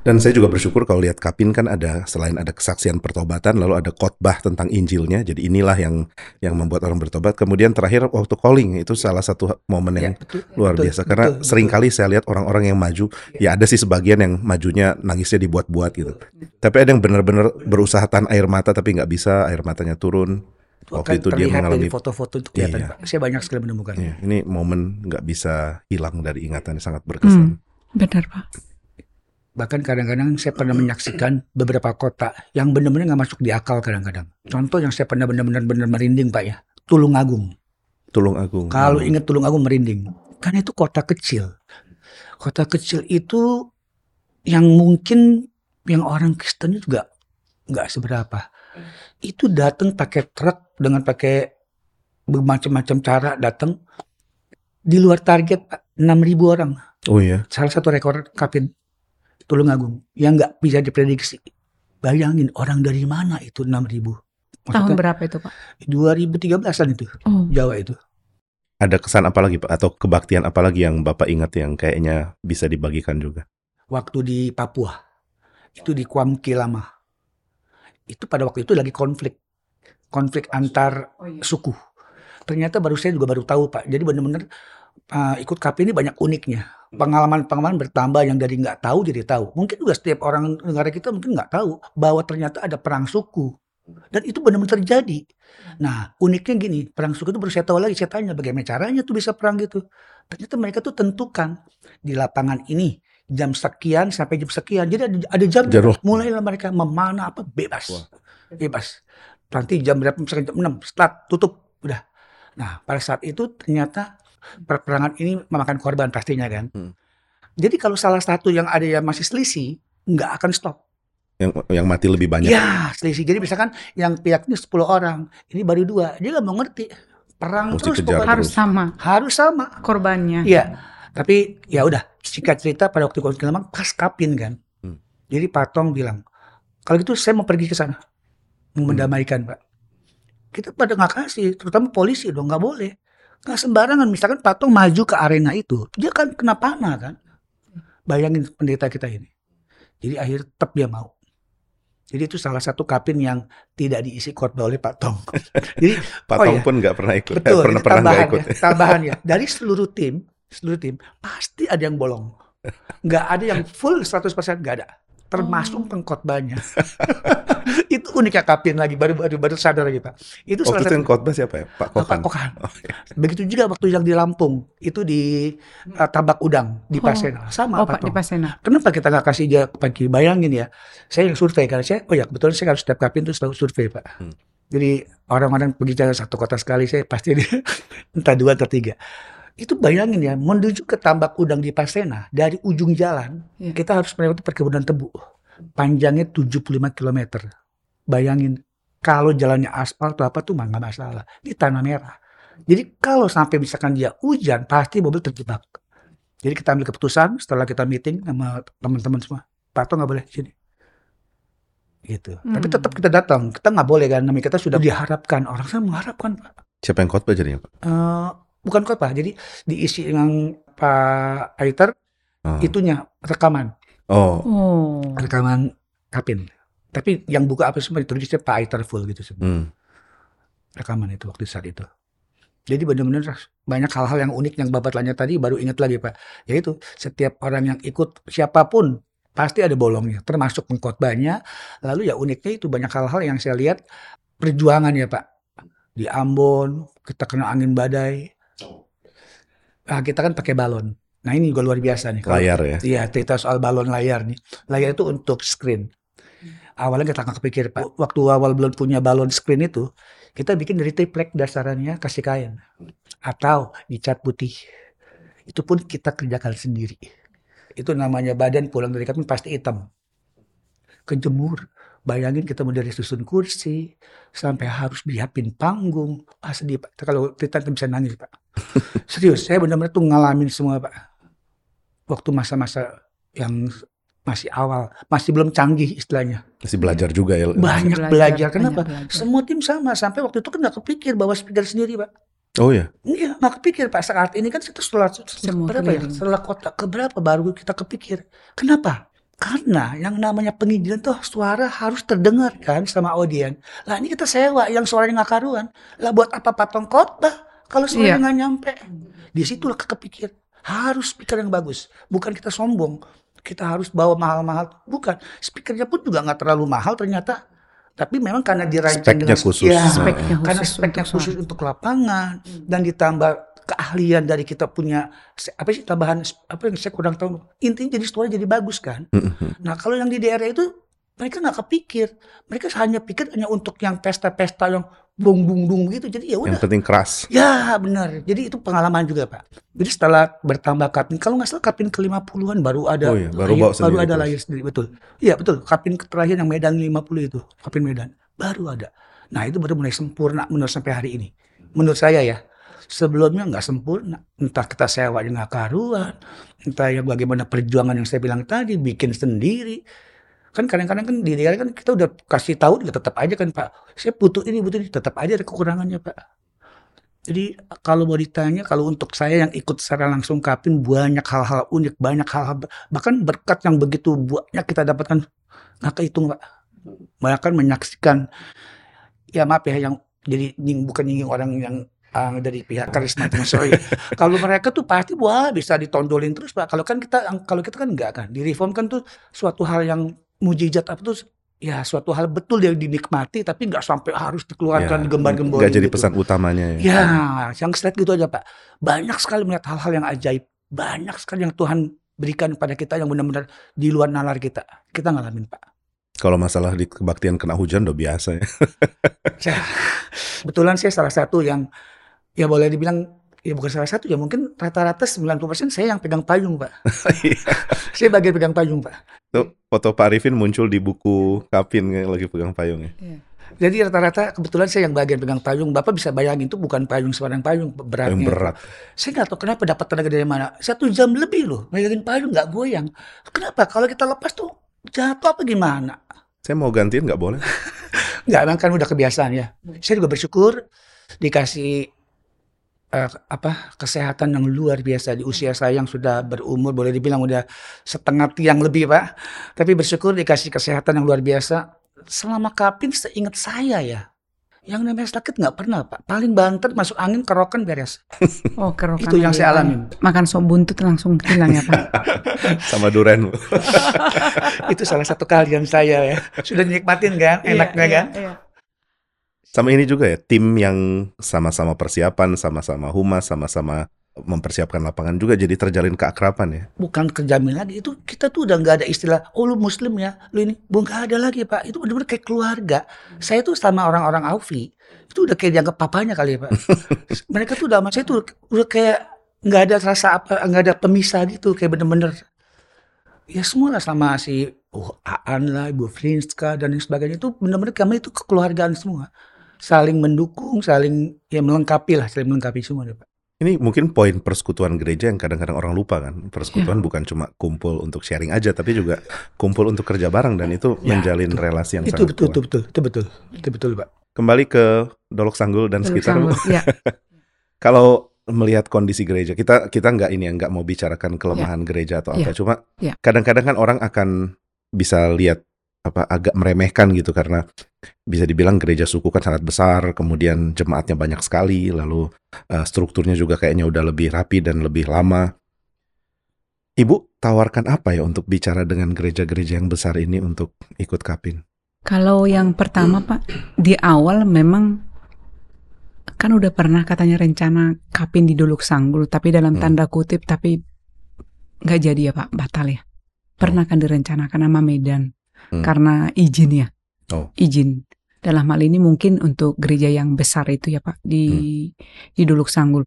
Dan saya juga bersyukur kalau lihat Kapin kan ada selain ada kesaksian pertobatan lalu ada khotbah tentang Injilnya. Jadi inilah yang yang membuat orang bertobat. Kemudian terakhir waktu calling itu salah satu momen yang Ya, betul. luar Betul, biasa karena betul, sering kali saya lihat orang-orang yang maju ya ada sih sebagian yang majunya nangisnya dibuat-buat gitu. Tapi ada yang benar-benar berusaha tahan air mata tapi nggak bisa air matanya turun. Waktu itu dia mengalami foto-foto itu kelihatan Iya. Pak. Saya banyak sekali menemukan. Ya, ini momen nggak bisa hilang dari ingatan sangat berkesan. Hmm, benar Pak. Bahkan kadang-kadang saya pernah menyaksikan beberapa kota yang benar-benar nggak masuk di akal kadang-kadang. Contoh yang saya pernah benar-benar benar merinding Pak ya. Tulungagung. Tulung Agung. Kalau Hmm. ingat Tulungagung merinding. Karena itu kota kecil. Kota kecil itu yang mungkin yang orang Kristen juga nggak seberapa. Itu datang pakai truk dengan pakai bermacam-macam cara datang di luar target Pak 6.000 orang. Oh iya. Salah satu rekor Kapin Tulungagung yang nggak bisa diprediksi. Bayangin orang dari mana itu 6.000. Tahun Maksudnya berapa itu Pak? 2013an itu Oh, Jawa itu. Ada kesan apa lagi Pak atau kebaktian apa lagi yang Bapak ingat yang kayaknya bisa dibagikan juga? waktu di Papua itu di Kuamki lama itu pada waktu itu lagi konflik konflik antar oh iya. suku ternyata baru saya juga baru tahu pak jadi benar-benar uh, ikut KP ini banyak uniknya pengalaman-pengalaman bertambah yang dari nggak tahu jadi tahu mungkin juga setiap orang negara kita mungkin nggak tahu bahwa ternyata ada perang suku dan itu benar-benar terjadi nah uniknya gini perang suku itu baru saya tahu lagi saya tanya bagaimana caranya tuh bisa perang gitu ternyata mereka tuh tentukan di lapangan ini jam sekian sampai jam sekian. Jadi ada, ada jam Jaruh. mulailah mereka memanah apa bebas. Wah. Bebas. Nanti jam berapa misalkan jam 6 start tutup udah. Nah, pada saat itu ternyata perperangan ini memakan korban pastinya kan. Hmm. Jadi kalau salah satu yang ada yang masih selisih nggak akan stop. Yang yang mati lebih banyak. Ya, selisih. Jadi misalkan yang pihak ini 10 orang, ini baru dua. Dia nggak mau ngerti. Perang Mesti terus pokoknya. harus sama harus sama. korbannya. Iya. Tapi ya udah, singkat cerita pada waktu konflik lama pas kapin kan. Hmm. Jadi Pak Tong bilang, kalau gitu saya mau pergi ke sana. Mau Hmm. mendamaikan Pak. Kita pada nggak kasih, terutama polisi dong nggak boleh. Nggak sembarangan, misalkan Pak Tong maju ke arena itu, dia kan kena panah kan. Bayangin pendeta kita ini. Jadi akhir tetap dia mau. Jadi itu salah satu kapin yang tidak diisi khotbah oleh Pak Tong. Jadi Pak Oh, Tong iya. pun nggak pernah ikut. Eh, Betul, pernah ini pernah nggak tambahan ikut. ya, tambahan ya. Dari seluruh tim, seluruh tim pasti ada yang bolong. Nggak ada yang full 100% nggak ada. Termasuk Oh. pengkhotbahnya. itu uniknya Kapin lagi baru baru baru sadar lagi Pak. Itu Waktu itu yang khotbah siapa ya? Pak Kokan. Pak Kokan. Oh, iya. Begitu juga waktu yang di Lampung, itu di uh, Tabak Udang di Oh. Pasena. Sama Oh Pak di Tong. Pasena. Kenapa kita nggak kasih dia pagi? Bayangin ya, saya yang survei karena saya, oh ya kebetulan saya harus setiap kapin itu selalu survei pak. Hmm. Jadi orang-orang pergi jalan satu kota sekali, saya pasti dia entah dua atau tiga. Itu bayangin ya, menuju ke tambak udang di Pasena dari ujung jalan Iya. kita harus melewati perkebunan tebu, panjangnya 75 km. Bayangin kalau jalannya aspal atau apa tuh mah nggak masalah. Ini tanah merah. Jadi kalau sampai misalkan dia hujan, pasti mobil terjebak. Jadi kita ambil keputusan setelah kita meeting sama teman-teman semua. Pak Tong nggak boleh sini. Gitu. Tapi Hmm. tetap kita datang. Kita nggak boleh kan. Namanya kita sudah diharapkan. Orang saya mengharapkan Pak. Siapa yang khotbah jadinya Pak? Eh, bukan khotbah. Jadi diisi dengan Pak Aiter Oh. itunya rekaman. Oh, Oh. Rekaman Kapin. Tapi yang buka apa semua ditulisnya Pak Aiter full gitu semua. hmm. Rekaman itu waktu saat itu. Jadi benar-benar banyak hal-hal yang unik yang Bapak tanya tadi baru ingat lagi Pak. Yaitu setiap orang yang ikut siapa pun pasti ada bolongnya, termasuk pengkhotbahnya. Lalu ya uniknya itu banyak hal-hal yang saya lihat perjuangan ya Pak. Di Ambon kita kena angin badai. Nah, kita kan pakai balon. Nah ini juga luar biasa nih. Kalau- Layar ya. Iya, cerita soal balon layar nih. Layar itu untuk screen. Awalnya kita nggak kepikir, Pak. Waktu awal belum punya balon screen itu, kita bikin dari triplek dasarannya kasih kain. Atau dicat putih. Itu pun kita kerjakan sendiri. Itu namanya badan pulang dari kami pasti hitam. Kejemur. Bayangin kita mau dari susun kursi, sampai harus dihapin panggung. Ah sedih Pak. Kalau kita bisa nangis Pak. Serius, saya benar-benar tuh ngalamin semua Pak waktu masa-masa yang masih awal, masih belum canggih istilahnya. Masih belajar juga ya. Banyak belajar, belajar. banyak Kenapa? belajar. Semua tim sama. Sampai waktu itu kan nggak kepikir bawa speaker sendiri, Pak. Oh ya. Iya, nggak kepikir, Pak. Saat ini kan kita setelah, Semua berapa ya? Setelah kota keberapa baru kita kepikir. Kenapa? Karena yang namanya penginjilan tuh suara harus terdengar kan sama audien. Lah ini kita sewa yang suaranya nggak karuan. Lah buat apa patung khotbah kalau suaranya Iya. nggak nyampe? Di situlah kepikir harus speaker yang bagus. Bukan kita sombong. Kita harus bawa mahal-mahal. Bukan. Speakernya pun juga nggak terlalu mahal ternyata. Tapi memang karena dirancang Speknya dengan khusus. Ya, Speknya karena khusus speknya untuk khusus untuk lapangan dan ditambah keahlian dari kita punya apa sih tambahan apa yang saya kurang tahu. Intinya jadi suara jadi bagus kan? Mm-mm. nah kalau yang di daerah itu mereka nggak kepikir. Mereka hanya pikir hanya untuk yang pesta-pesta yang bung bung bung gitu. Jadi ya Yang udah. penting keras. ya benar. Jadi itu pengalaman juga pak. Jadi setelah bertambah kapin kalau nggak salah kapin ke 50-an baru ada Oh iya, baru lahir- bawa baru ada terus. lahir sendiri. Betul. Iya betul. Kapin terakhir yang Medan 50 itu kapin Medan. Baru ada. Nah itu baru mulai sempurna menurut sampai hari ini. Menurut saya ya sebelumnya nggak sempurna. Entah kita sewa nggak karuan entah yang bagaimana perjuangan yang saya bilang tadi bikin sendiri. Kan kadang-kadang kan di kan kita udah kasih tahu ya tetap aja kan pak. Saya butuh ini butuh ini tetap aja ada kekurangannya pak. Jadi kalau mau ditanya kalau untuk saya yang ikut secara langsung kapin banyak hal-hal unik banyak hal-hal bahkan berkat yang begitu banyak kita dapatkan nggak kehitung pak. Bahkan menyaksikan ya maaf ya yang jadi bukan nyinggung orang yang ah, dari pihak karismatik sorry kalau mereka tuh pasti wah bisa ditondolin terus pak kalau kan kita kalau kita kan enggak kan di reform kan tuh suatu hal yang mujizat apa tuh ya suatu hal betul yang dinikmati tapi nggak sampai harus dikeluarkan Ya, digembar-gemborin Nggak jadi gitu. pesan utamanya ya. Ya, yang slide gitu aja Pak. Banyak sekali melihat hal-hal yang ajaib. Banyak sekali yang Tuhan berikan pada kita yang benar-benar di luar nalar kita. Kita ngalamin Pak. Kalau masalah di kebaktian kena hujan udah biasa ya. Saya, kebetulan saya salah satu yang ya boleh dibilang ya bukan salah satu ya mungkin rata-rata 90% saya yang pegang payung Pak. saya bagian pegang payung Pak. Tuh foto Pak Arifin muncul di buku Kapin yang lagi pegang payung ya. Iya. Jadi rata-rata kebetulan saya yang bagian pegang payung. Bapak bisa bayangin itu bukan payung sembarang payung beratnya. Payung berat. Saya nggak tahu kenapa dapat tenaga dari mana. Satu jam lebih loh, megangin payung nggak goyang. Kenapa? Kalau kita lepas tuh jatuh apa gimana? Saya mau gantiin nggak boleh? Nggak, emang kan udah kebiasaan ya. Saya juga bersyukur dikasih eh, apa kesehatan yang luar biasa di usia saya yang sudah berumur boleh dibilang udah setengah tiang lebih pak. Tapi bersyukur dikasih kesehatan yang luar biasa. Selama kapin seingat saya ya. Yang namanya sakit nggak pernah pak. Paling banter masuk angin kerokan beres. Oh, kerokan Itu yang lagi. saya alamin. Makan sop buntut langsung hilang ya, Pak. Sama duren. Itu salah satu keahlian saya ya. Sudah nikmatin kan, enaknya kan. Iya, Sama ini juga ya, tim yang sama-sama persiapan, sama-sama humas, sama-sama mempersiapkan lapangan juga jadi terjalin keakraban ya. Bukan kejamin lagi itu kita tuh udah nggak ada istilah oh lu muslim ya lu ini. Bukan nggak ada lagi pak. Itu benar-benar kayak keluarga. Saya tuh sama orang-orang Aufi itu udah kayak dianggap papanya kali ya pak. Mereka tuh udah sama saya tuh udah kayak nggak ada rasa apa nggak ada pemisah gitu kayak bener-bener. Ya semua lah sama si oh Aan lah Ibu Frinska dan lain sebagainya itu bener-bener kami itu kekeluargaan semua saling mendukung saling ya melengkapi lah saling melengkapi semua deh pak Ini mungkin poin persekutuan gereja yang kadang-kadang orang lupa kan. Persekutuan bukan cuma kumpul untuk sharing aja, tapi juga kumpul untuk kerja bareng dan itu Ya, menjalin betul. relasi yang itu sangat betul, kuat. itu betul itu betul itu betul pak Kembali ke Dolok Sanggul dan Teluk sekitar. Sanggul, ya. Kalau melihat kondisi gereja, kita kita nggak ini ya nggak mau bicarakan kelemahan gereja atau apa. Ya. Cuma Ya. kadang-kadang kan orang akan bisa lihat apa agak meremehkan gitu karena bisa dibilang gereja suku kan sangat besar, kemudian jemaatnya banyak sekali, lalu uh, strukturnya juga kayaknya udah lebih rapi dan lebih lama. Ibu tawarkan apa ya untuk bicara dengan gereja-gereja yang besar ini untuk ikut kapin? Kalau yang pertama Pak, di awal memang kan udah pernah katanya rencana kapin di Duluk Sanggul, tapi dalam Hmm. tanda kutip, tapi nggak jadi ya Pak, batal ya. Pernah kan direncanakan sama Medan Hmm. karena izin ya, Oh. izin. Dalam hal ini mungkin untuk gereja yang besar itu ya Pak di di Duluk Sanggul.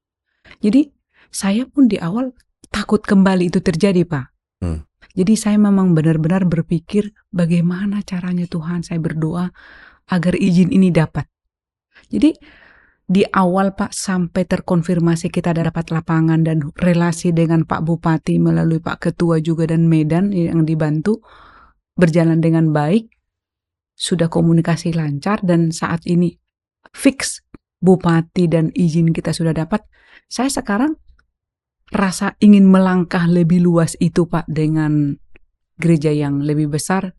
Jadi saya pun di awal takut kembali itu terjadi Pak. Hmm. Jadi saya memang benar-benar berpikir bagaimana caranya Tuhan saya berdoa agar izin ini dapat. Jadi di awal Pak sampai terkonfirmasi kita ada dapat lapangan dan relasi dengan Pak Bupati melalui Pak Ketua juga dan Medan yang dibantu berjalan dengan baik, sudah komunikasi lancar dan saat ini fix Bupati dan izin kita sudah dapat. Saya sekarang rasa ingin melangkah lebih luas itu Pak dengan gereja yang lebih besar.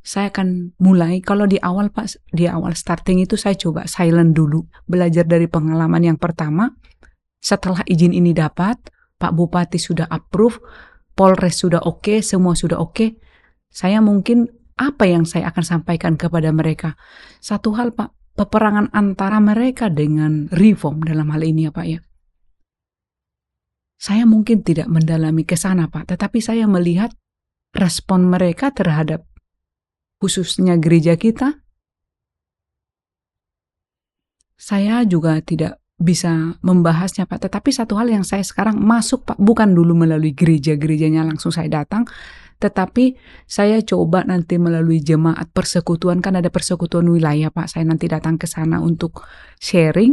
Saya akan mulai kalau di awal Pak di awal starting itu saya coba silent dulu, belajar dari pengalaman yang pertama. Setelah izin ini dapat, Pak Bupati sudah approve, Polres sudah oke, semua sudah oke. Saya mungkin apa yang saya akan sampaikan kepada mereka? Satu hal Pak, peperangan antara mereka dengan reform dalam hal ini ya Pak ya. Saya mungkin tidak mendalami ke sana Pak, tetapi saya melihat respon mereka terhadap khususnya gereja kita. Saya juga tidak bisa membahasnya Pak, tetapi satu hal yang saya sekarang masuk Pak, bukan dulu melalui gereja-gerejanya langsung saya datang, tetapi saya coba nanti melalui jemaat persekutuan, kan ada persekutuan wilayah Pak, saya nanti datang ke sana untuk sharing.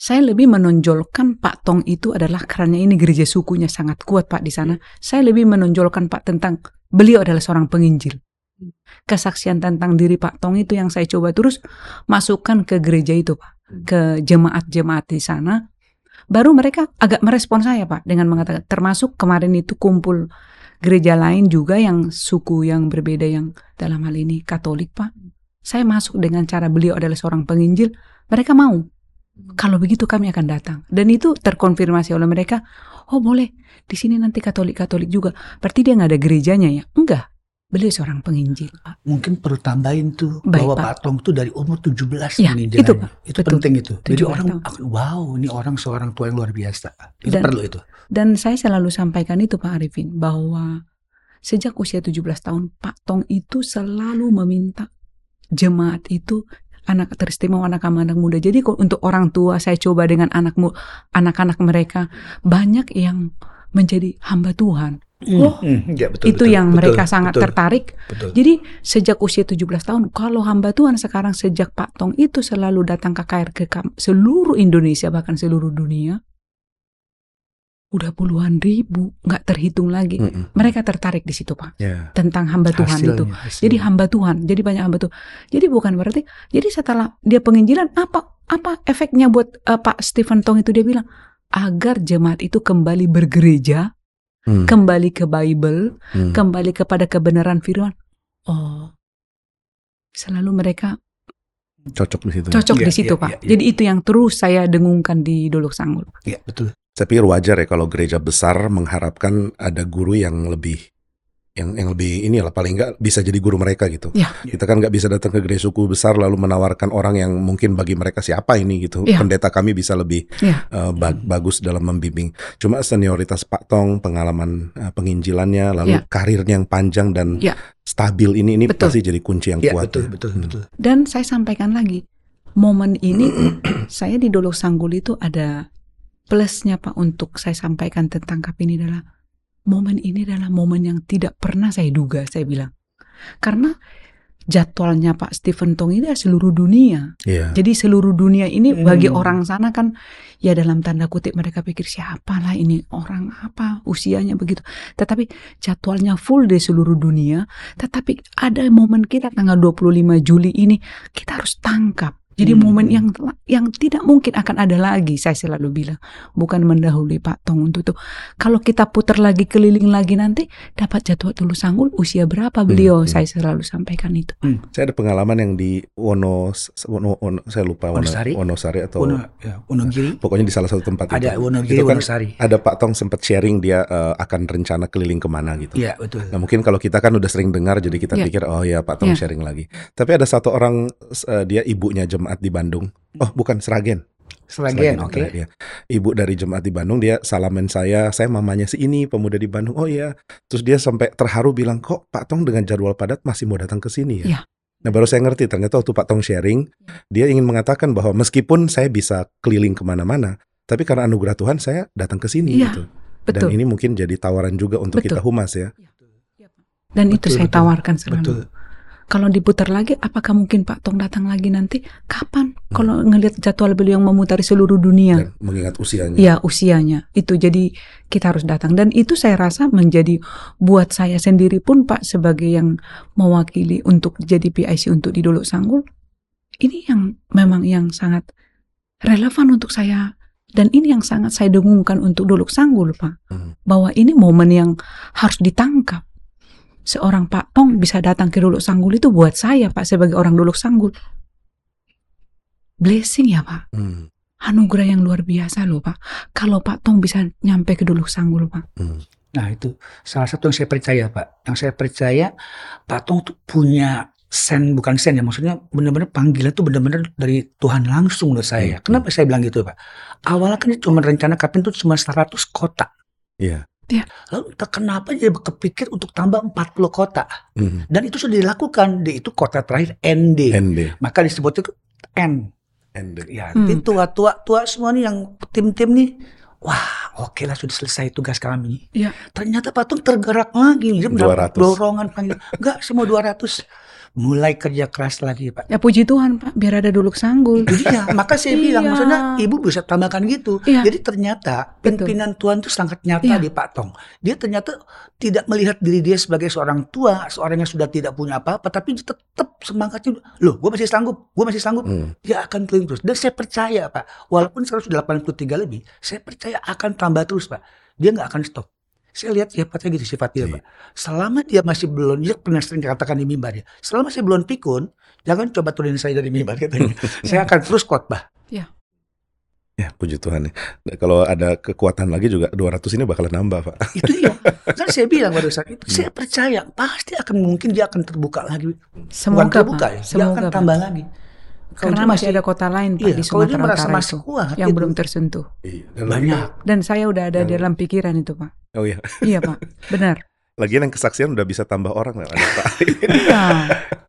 Saya lebih menonjolkan Pak Tong itu adalah karena ini gereja sukunya sangat kuat Pak di sana. Saya lebih menonjolkan Pak tentang beliau adalah seorang penginjil. Kesaksian tentang diri Pak Tong itu yang saya coba terus masukkan ke gereja itu Pak, ke jemaat-jemaat di sana. Baru mereka agak merespon saya Pak dengan mengatakan termasuk kemarin itu kumpul gereja lain juga yang suku yang berbeda yang dalam hal ini Katolik Pak. Saya masuk dengan cara beliau adalah seorang penginjil, mereka mau. Kalau begitu kami akan datang. Dan itu terkonfirmasi oleh mereka, oh boleh, di sini nanti Katolik-Katolik juga. Berarti dia nggak ada gerejanya ya? Enggak. Beliau seorang penginjil. Pak. Mungkin perlu tambahin tuh Baik, bahwa Pak. Pak Tong tuh dari umur 17 Ya, penginjilannya. itu, Pak. Itu Betul. penting itu. Jadi 17 orang tahun. wow, ini orang seorang tua yang luar biasa. Itu Dan- perlu itu. Dan saya selalu sampaikan itu Pak Arifin, bahwa sejak usia 17 tahun, Pak Tong itu selalu meminta jemaat itu anak teristimewa anak-anak muda. Jadi untuk orang tua saya coba dengan anak mu- anak-anak mereka banyak yang menjadi hamba Tuhan. Oh, Hmm, ya, betul, itu betul, yang betul, mereka sangat betul, tertarik. Betul. Jadi sejak usia 17 tahun, kalau hamba Tuhan sekarang sejak Pak Tong itu selalu datang ke KR ke kam- seluruh Indonesia bahkan seluruh dunia, udah puluhan ribu, nggak terhitung lagi. Mm-mm. Mereka tertarik di situ Pak Ya. tentang hamba Tuhan Hasilnya, itu. hasilnya. Jadi hamba Tuhan, jadi banyak hamba Tuhan. Jadi bukan berarti, jadi setelah dia penginjilan apa apa efeknya buat eh, Pak Stephen Tong itu dia bilang agar jemaat itu kembali bergereja, Hmm. kembali ke Bible, Hmm. kembali kepada kebenaran firman. Oh, selalu mereka Cocok di situ. cocok Iya, di situ, iya, Pak. iya, iya. Jadi itu yang terus saya dengungkan di Dolok Sanggul. Ya, betul. Saya pikir wajar ya kalau gereja besar mengharapkan ada guru yang lebih yang yang lebih ini lah paling nggak bisa jadi guru mereka gitu. Ya. Kita kan nggak bisa datang ke gereja suku besar lalu menawarkan orang yang mungkin bagi mereka siapa ini gitu. Ya. Pendeta kami bisa lebih Ya. eh, ba- bagus dalam membimbing. Cuma senioritas Pak Tong, pengalaman eh, penginjilannya, lalu Ya. karirnya yang panjang dan Ya. stabil ini ini Betul. pasti jadi kunci yang Ya, kuat. betul, ya. betul, Hmm. betul. Dan saya sampaikan lagi, momen ini saya di Dolok Sanggul itu ada plusnya Pak untuk saya sampaikan tentang KAP ini adalah momen ini adalah momen yang tidak pernah saya duga, saya bilang. Karena jadwalnya Pak Stephen Tong ini seluruh dunia. Iya. Jadi seluruh dunia ini bagi Hmm. orang sana kan ya dalam tanda kutip mereka pikir siapa lah ini orang apa usianya begitu. Tetapi jadwalnya full di seluruh dunia. Tetapi ada momen kita tanggal 25 Juli ini kita harus tangkap Jadi Hmm. momen yang yang tidak mungkin akan ada lagi, saya selalu bilang, bukan mendahului Pak Tong untuk itu. Kalau kita putar lagi keliling lagi nanti dapat jadwal dulu sanggul usia berapa beliau, hmm. saya selalu sampaikan itu. Saya ada pengalaman yang di Wono, Wono, Wono- saya lupa Wono, Wonosari? Wonosari atau Wono, ya, Wonogiri. pokoknya di salah satu tempat Ada itu. Wonogiri, Itu kan Wonosari. ada Pak Tong sempat sharing dia eh, akan rencana keliling ke mana gitu. Iya, betul. Nah mungkin kalau kita kan udah sering dengar jadi kita Iya. pikir oh ya Pak Tong Iya. sharing lagi. Tapi ada satu orang eh, dia ibunya jemaat di Bandung. Oh bukan Seragen. Seragen, oke. ya. Ibu dari jemaat di Bandung dia salamin saya, saya mamanya si ini pemuda di Bandung. Oh iya. Terus dia sampai terharu bilang kok Pak Tong dengan jadwal padat masih mau datang ke sini ya. Iya. Nah baru saya ngerti ternyata waktu Pak Tong sharing dia ingin mengatakan bahwa meskipun saya bisa keliling ke mana-mana, tapi karena anugerah Tuhan saya datang ke sini Iya, gitu. Dan Betul. ini mungkin jadi tawaran juga untuk Betul. kita humas ya. Dan itu Betul, saya betul. tawarkan selalu. Betul. Kalau diputar lagi, apakah mungkin Pak Tong datang lagi nanti? Kapan? Hmm. Kalau ngelihat jadwal beliau yang memutari seluruh dunia. Dan mengingat usianya. Ya usianya itu jadi kita harus datang dan itu saya rasa menjadi buat saya sendiri pun Pak sebagai yang mewakili untuk jadi PIC untuk di Dolok Sanggul ini yang memang yang sangat relevan untuk saya dan ini yang sangat saya dengungkan untuk Dolok Sanggul Pak Hmm. bahwa ini momen yang harus ditangkap seorang Pak Tong bisa datang ke Dolok Sanggul itu buat saya Pak sebagai orang Dolok Sanggul blessing ya Pak Hmm. anugerah yang luar biasa loh Pak. Kalau Pak Tong bisa nyampe ke Dolok Sanggul Pak. Hmm. Nah itu salah satu yang saya percaya Pak. Yang saya percaya Pak Tong tuh punya sen bukan sen ya maksudnya benar-benar panggilan tuh benar-benar dari Tuhan langsung menurut saya. Hmm. Kenapa saya bilang gitu Pak? Awalnya kan cuma rencana kapten tuh cuma 100 kota. Iya. Lalu entah kenapa dia kepikir untuk tambah 40 kota. Hmm. Dan itu sudah dilakukan. Di itu kota terakhir ND. ND. Maka disebut itu N. ND. Ya, Hmm. itu tua-tua tua semua nih yang tim-tim nih. Wah, oke lah sudah selesai tugas kami. Iya. Ternyata Patung tergerak lagi. Dia mendapat 200. dorongan panggil. Enggak, semua 200. Mulai kerja keras lagi, Pak. Ya puji Tuhan Pak, biar ada Dolok Sanggul. Iya, maka saya bilang Iya. maksudnya ibu bisa tambahkan gitu. Iya. Jadi ternyata Betul. pimpinan Tuhan itu sangat nyata Iya. di Pak Tong. Dia ternyata tidak melihat diri dia sebagai seorang tua, seorang yang sudah tidak punya apa-apa, tapi dia tetap semangatnya, loh, gue masih sanggup, gue masih sanggup. Hmm. Dia akan keliling terus. Dan saya percaya, Pak, walaupun sekarang sudah 83 lebih, saya percaya akan tambah terus, Pak. Dia nggak akan stop. Saya lihat sifatnya gitu, sifat dia, Iya. Pak. Selama dia masih belum, dia pernah sering katakan di mimbar ya, selama saya belum pikun, jangan coba turunin saya dari mimbar, katanya. saya akan terus khotbah. Ya, puji Tuhan ya. Nah, Kalau ada kekuatan lagi juga 200 ini bakal nambah, Pak. Itu dia. kan saya bilang pada saat itu, saya percaya pasti akan mungkin dia akan terbuka lagi. Bukan Semoga terbuka Pak. ya, dia Semoga akan Pak. tambah lagi. Kalau Karena dia masih ada kota lain Pak iya, di Sumatera merasa Utara masih itu kuat, yang itu belum tersentuh. Iya. Dan banyak. Dan saya udah ada Yang- dalam pikiran itu Pak. Oh iya. Iya Pak, benar. Lagian yang kesaksian udah bisa tambah orang lah, ada Pak. Iya.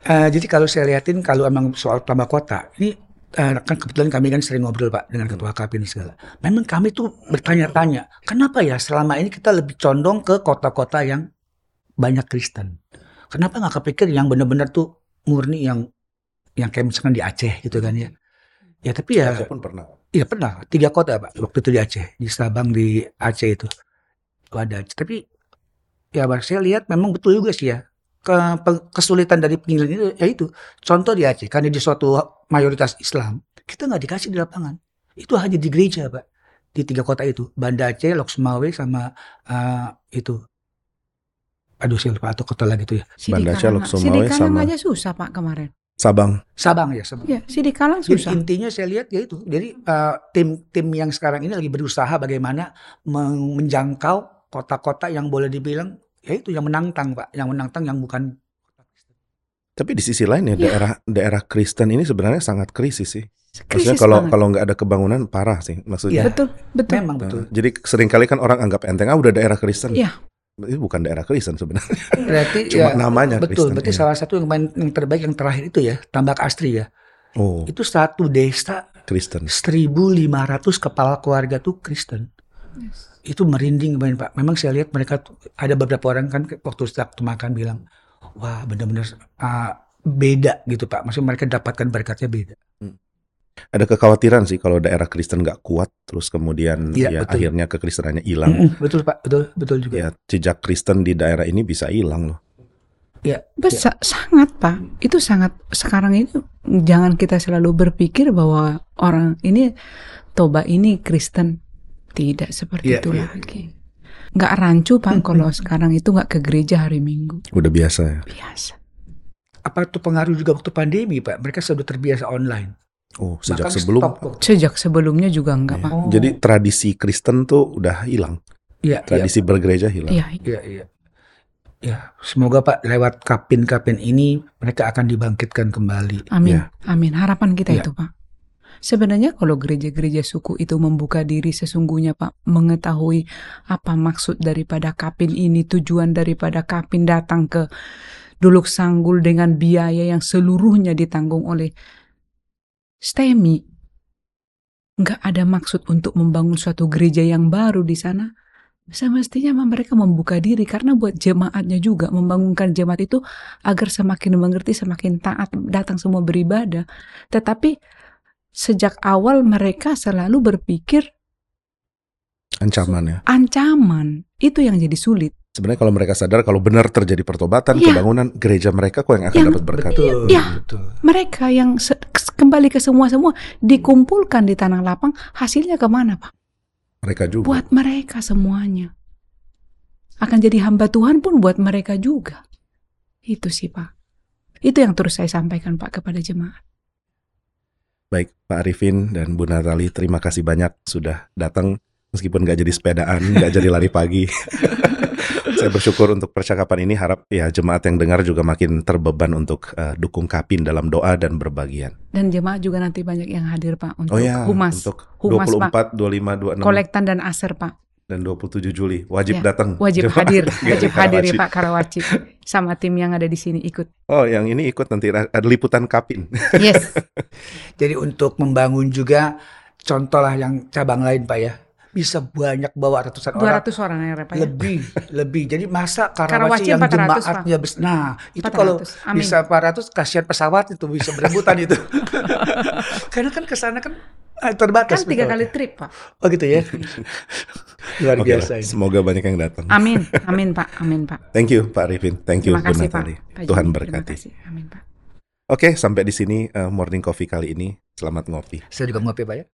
Eh, jadi kalau saya liatin kalau emang soal tambah kota, ini eh, kan kebetulan kami kan sering ngobrol Pak dengan ketua KP ini segala. Memang kami tuh bertanya-tanya, kenapa ya selama ini kita lebih condong ke kota-kota yang banyak Kristen? Kenapa nggak kepikir yang benar-benar tuh murni yang yang kayak misalkan di Aceh gitu kan ya? Ya tapi ya Saya pun pernah. Iya pernah. Tiga kota pak waktu itu di Aceh di Sabang di Aceh itu. Ada. Tapi ya saya lihat memang betul juga sih ya. Ke, kesulitan dari penggilingan itu ya itu. Contoh di Aceh karena di suatu mayoritas Islam kita nggak dikasih di lapangan. Itu hanya di gereja pak di tiga kota itu. Banda Aceh Lok Sumawe sama eh, itu. Aduh saya lupa atau kota lagi itu ya. Banda Aceh, Lok Sumawe sama- aja susah Pak kemarin. Sabang. Sabang ya Sabang. Ya, Sidikalang Jadi susah. intinya saya lihat ya itu. Jadi eh, tim-tim yang sekarang ini lagi berusaha bagaimana men- menjangkau kota-kota yang boleh dibilang ya itu yang menantang pak, yang menantang yang bukan Tapi di sisi lain ya, Iya. daerah daerah Kristen ini sebenarnya sangat krisis sih. Maksudnya Krisis kalau banget. kalau nggak ada kebangunan parah sih maksudnya. Iya. betul, betul. memang Nah, betul. jadi sering kali kan orang anggap enteng ah udah daerah Kristen. Iya. Itu bukan daerah Kristen sebenarnya. Berarti Cuma ya, namanya betul. Kristen. Berarti iya. salah satu yang main yang terbaik yang terakhir itu ya Tambak Astri ya. Oh, Itu satu desa Kristen. 1.500 kepala keluarga tuh Kristen. Itu merinding main pak. Memang saya lihat mereka tuh, ada beberapa orang kan waktu waktu makan bilang, wah benar-benar ah, beda gitu pak. Maksudnya mereka dapatkan berkatnya beda. Ada kekhawatiran sih kalau daerah Kristen nggak kuat, terus kemudian Iya, ya betul. akhirnya kekristenannya hilang. Mm-mm, betul pak, betul betul juga. Ya jejak Kristen di daerah ini bisa hilang loh. Ya, Besar, sangat Pak. Itu sangat sekarang ini jangan kita selalu berpikir bahwa orang ini toba ini Kristen. Tidak seperti Iya, itu iya. lagi. Nggak rancu Pak kalau sekarang itu nggak ke gereja hari Minggu. Udah biasa ya. Biasa. apa itu pengaruh juga waktu pandemi, Pak? Mereka sudah terbiasa online. Oh, sejak Bahkan sebelum. stop Sejak sebelumnya juga enggak Iya. Pak. Oh. Jadi tradisi Kristen tuh udah hilang. Iya, iya, Tradisi bergereja hilang. Iya, iya, iya. Ya, semoga Pak lewat kapin-kapin ini mereka akan dibangkitkan kembali. Amin, Ya. amin. Harapan kita Ya. itu, Pak. Sebenarnya kalau gereja-gereja suku itu membuka diri sesungguhnya, Pak, mengetahui apa maksud daripada kapin ini, tujuan daripada kapin datang ke Duluk Sanggul dengan biaya yang seluruhnya ditanggung oleh STEMI. Nggak ada maksud untuk membangun suatu gereja yang baru di sana. Semestinya mereka membuka diri karena buat jemaatnya juga membangunkan jemaat itu agar semakin mengerti, semakin taat, datang semua beribadah. Tetapi sejak awal mereka selalu berpikir Ancaman ya. ancaman. Itu yang jadi sulit. Sebenarnya kalau mereka sadar kalau benar terjadi pertobatan, Iya. kebangunan gereja mereka kok yang akan Yang- dapat berkat. Betul, Iya. betul. Mereka yang se- kembali ke semua-semua dikumpulkan di tanah lapang, hasilnya ke mana Pak? Mereka juga. Buat mereka semuanya. Akan jadi hamba Tuhan pun buat mereka juga. Itu sih Pak. Itu yang terus saya sampaikan Pak kepada jemaat. Baik, Pak Arifin dan Bu Natali, terima kasih banyak sudah datang meskipun nggak jadi sepedaan, nggak jadi lari pagi. Saya bersyukur untuk percakapan ini. Harap ya jemaat yang dengar juga makin terbeban untuk eh, dukung Kapin dalam doa dan berbagian. Dan jemaat juga nanti banyak yang hadir Pak untuk Oh ya, humas, untuk humas Pak, 24, 25, 26 kolektan dan aser Pak. dan 27 Juli wajib Ya, datang. Wajib Jemaat hadir, wajib hadir ya. Pak Karawaci. Sama tim yang ada di sini ikut. Oh, yang ini ikut nanti ada liputan Kapin. Yes. Jadi untuk membangun juga contoh lah yang cabang lain Pak ya. Bisa banyak bawa ratusan orang. 200 orang ya Pak ya. Lebih, lebih. Jadi masa Karawaci Karawaci yang 400, jemaatnya bes- Nah, itu kalau 400. Amin. bisa 400 kasihan pesawat itu bisa berebutan itu. Karena kan ke sana kan ah, terbatas. Kan tiga kali trip Pak. Oh gitu ya. Luar Oke lah, biasa ini. semoga banyak yang datang. Amin, amin Pak, amin Pak. Thank you Pak Arifin, thank you Terima Bu kasih Pak. Natali. Pak Tuhan berkati. Terima kasih. Amin Pak. Oke, sampai di sini eh, morning coffee kali ini. Selamat ngopi. Saya juga ngopi Pak ya.